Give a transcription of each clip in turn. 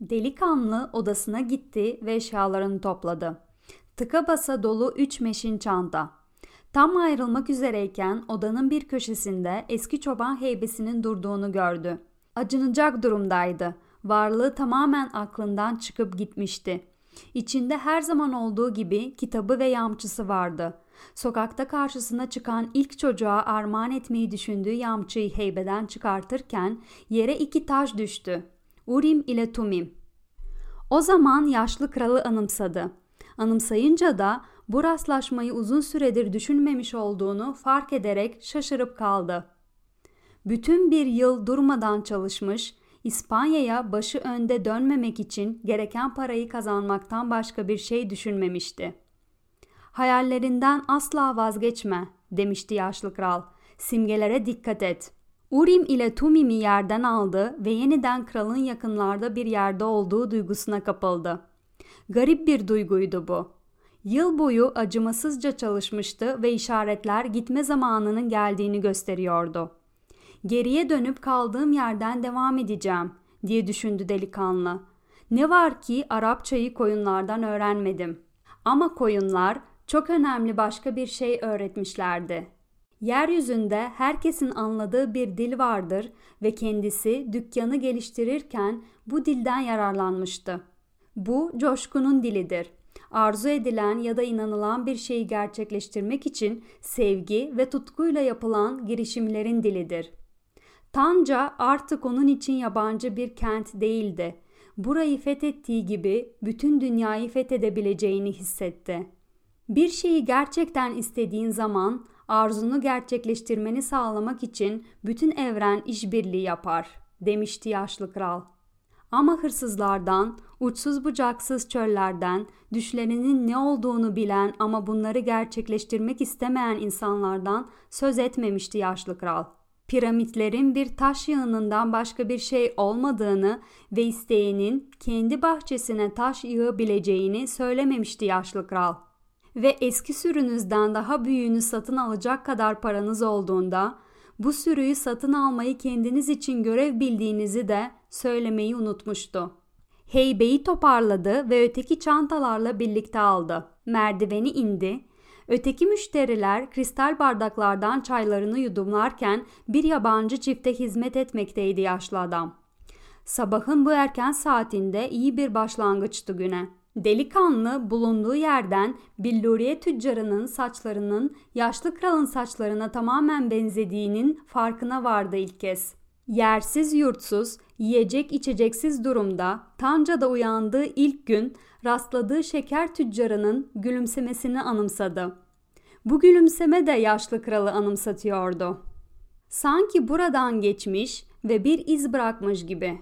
Delikanlı odasına gitti ve eşyalarını topladı. Tıka basa dolu üç meşin çanta. Tam ayrılmak üzereyken odanın bir köşesinde eski çoban heybesinin durduğunu gördü. Acınacak durumdaydı. Varlığı tamamen aklından çıkıp gitmişti. İçinde her zaman olduğu gibi kitabı ve yamçısı vardı. Sokakta karşısına çıkan ilk çocuğa armağan etmeyi düşündüğü yamçıyı heybeden çıkartırken yere iki taş düştü. Urim ile Tumim. O zaman yaşlı kralı anımsadı. Anımsayınca da bu rastlaşmayı uzun süredir düşünmemiş olduğunu fark ederek şaşırıp kaldı. Bütün bir yıl durmadan çalışmış, İspanya'ya başı önde dönmemek için gereken parayı kazanmaktan başka bir şey düşünmemişti. Hayallerinden asla vazgeçme demişti yaşlı kral. Simgelere dikkat et. Urim ile Tumim'i yerden aldı ve yeniden kralın yakınlarda bir yerde olduğu duygusuna kapıldı. Garip bir duyguydu bu. Yıl boyu acımasızca çalışmıştı ve işaretler gitme zamanının geldiğini gösteriyordu. Geriye dönüp kaldığım yerden devam edeceğim diye düşündü delikanlı. Ne var ki Arapçayı koyunlardan öğrenmedim. Ama koyunlar çok önemli başka bir şey öğretmişlerdi. Yeryüzünde herkesin anladığı bir dil vardır ve kendisi dükkanı geliştirirken bu dilden yararlanmıştı. Bu coşkunun dilidir. Arzu edilen ya da inanılan bir şeyi gerçekleştirmek için sevgi ve tutkuyla yapılan girişimlerin dilidir. Tanca artık onun için yabancı bir kent değildi. Burayı fethettiği gibi bütün dünyayı fethedebileceğini hissetti. Bir şeyi gerçekten istediğin zaman arzunu gerçekleştirmeni sağlamak için bütün evren işbirliği yapar, demişti yaşlı kral. Ama hırsızlardan, uçsuz bucaksız çöllerden, düşlerinin ne olduğunu bilen ama bunları gerçekleştirmek istemeyen insanlardan söz etmemişti yaşlı kral. Piramitlerin bir taş yığınından başka bir şey olmadığını ve isteğinin kendi bahçesine taş yığabileceğini söylememişti yaşlı kral. Ve eski sürünüzden daha büyüğünü satın alacak kadar paranız olduğunda bu sürüyü satın almayı kendiniz için görev bildiğinizi de söylemeyi unutmuştu. Heybeyi toparladı ve öteki çantalarla birlikte aldı. Merdiveni indi. Öteki müşteriler kristal bardaklardan çaylarını yudumlarken bir yabancı çifte hizmet etmekteydi yaşlı adam. Sabahın bu erken saatinde iyi bir başlangıçtı güne. Delikanlı bulunduğu yerden billuriye tüccarının saçlarının yaşlı kralın saçlarına tamamen benzediğinin farkına vardı ilk kez. Yersiz yurtsuz, yiyecek içeceksiz durumda Tanca'da uyandığı ilk gün rastladığı şeker tüccarının gülümsemesini anımsadı. Bu gülümseme de yaşlı kralı anımsatıyordu. Sanki buradan geçmiş ve bir iz bırakmış gibi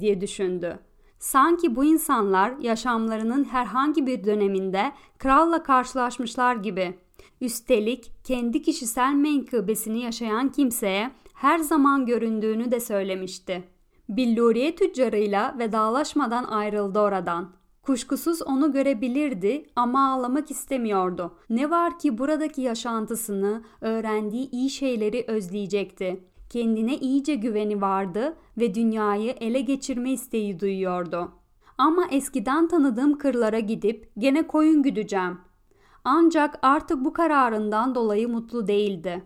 diye düşündü. Sanki bu insanlar yaşamlarının herhangi bir döneminde kralla karşılaşmışlar gibi. Üstelik kendi kişisel menkıbesini yaşayan kimseye her zaman göründüğünü de söylemişti. Billuriye tüccarıyla vedalaşmadan ayrıldı oradan. Kuşkusuz onu görebilirdi ama ağlamak istemiyordu. Ne var ki buradaki yaşantısını, öğrendiği iyi şeyleri özleyecekti. Kendine iyice güveni vardı ve dünyayı ele geçirme isteği duyuyordu. Ama eskiden tanıdığım kırlara gidip gene koyun güdeceğim. Ancak artık bu kararından dolayı mutlu değildi.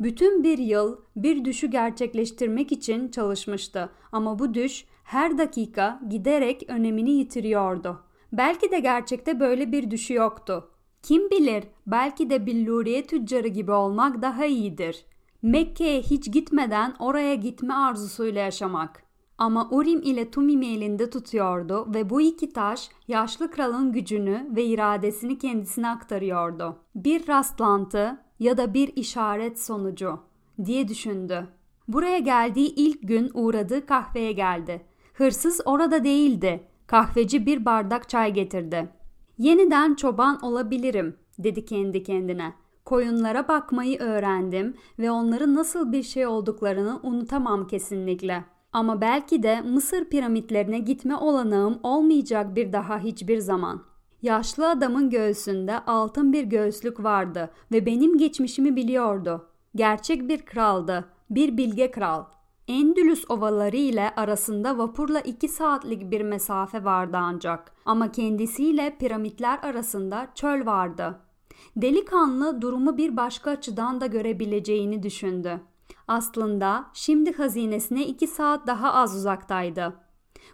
Bütün bir yıl bir düşü gerçekleştirmek için çalışmıştı ama bu düş her dakika giderek önemini yitiriyordu. Belki de gerçekte böyle bir düşü yoktu. Kim bilir belki de billuriye tüccarı gibi olmak daha iyidir. Mekke'ye hiç gitmeden oraya gitme arzusuyla yaşamak. Ama Urim ile Tumim'i elinde tutuyordu ve bu iki taş yaşlı kralın gücünü ve iradesini kendisine aktarıyordu. Bir rastlantı ya da bir işaret sonucu diye düşündü. Buraya geldiği ilk gün uğradığı kahveye geldi. Hırsız orada değildi. Kahveci bir bardak çay getirdi. Yeniden çoban olabilirim dedi kendi kendine. Koyunlara bakmayı öğrendim ve onların nasıl bir şey olduklarını unutamam kesinlikle. Ama belki de Mısır piramitlerine gitme olanağım olmayacak bir daha hiçbir zaman. Yaşlı adamın göğsünde altın bir göğüslük vardı ve benim geçmişimi biliyordu. Gerçek bir kraldı, bir bilge kral. Endülüs ovaları ile arasında vapurla 2 saatlik bir mesafe vardı ancak ama kendisiyle piramitler arasında çöl vardı. Delikanlı durumu bir başka açıdan da görebileceğini düşündü. Aslında şimdi hazinesine 2 saat daha az uzaktaydı.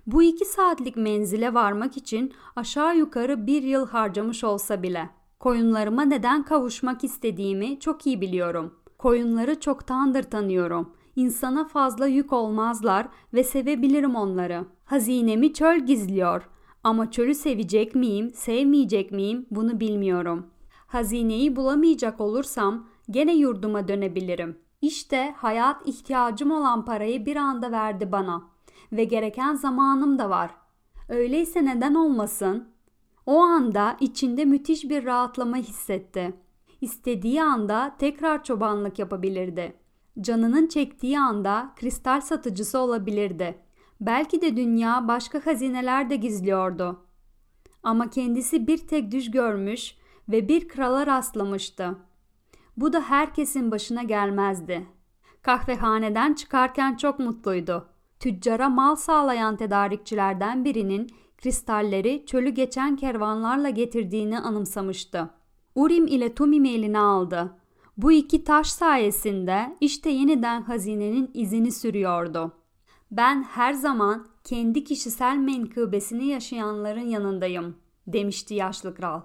Bu 2 saatlik menzile varmak için aşağı yukarı bir yıl harcamış olsa bile. Koyunlarıma neden kavuşmak istediğimi çok iyi biliyorum. Koyunları çoktandır tanıyorum. İnsana fazla yük olmazlar ve sevebilirim onları. Hazinemi çöl gizliyor. Ama çölü sevecek miyim, sevmeyecek miyim bunu bilmiyorum. Hazineyi bulamayacak olursam gene yurduma dönebilirim. İşte hayat ihtiyacım olan parayı bir anda verdi bana ve gereken zamanım da var. Öyleyse neden olmasın? O anda içinde müthiş bir rahatlama hissetti. İstediği anda tekrar çobanlık yapabilirdi. Canının çektiği anda kristal satıcısı olabilirdi. Belki de dünya başka hazineler de gizliyordu. Ama kendisi bir tek düş görmüş ve bir krala rastlamıştı. Bu da herkesin başına gelmezdi. Kahvehaneden çıkarken çok mutluydu. Tüccara mal sağlayan tedarikçilerden birinin kristalleri çölü geçen kervanlarla getirdiğini anımsamıştı. Urim ile Tumim eline aldı. Bu iki taş sayesinde işte yeniden hazinenin izini sürüyordu. Ben her zaman kendi kişisel menkıbesini yaşayanların yanındayım, demişti yaşlı kral.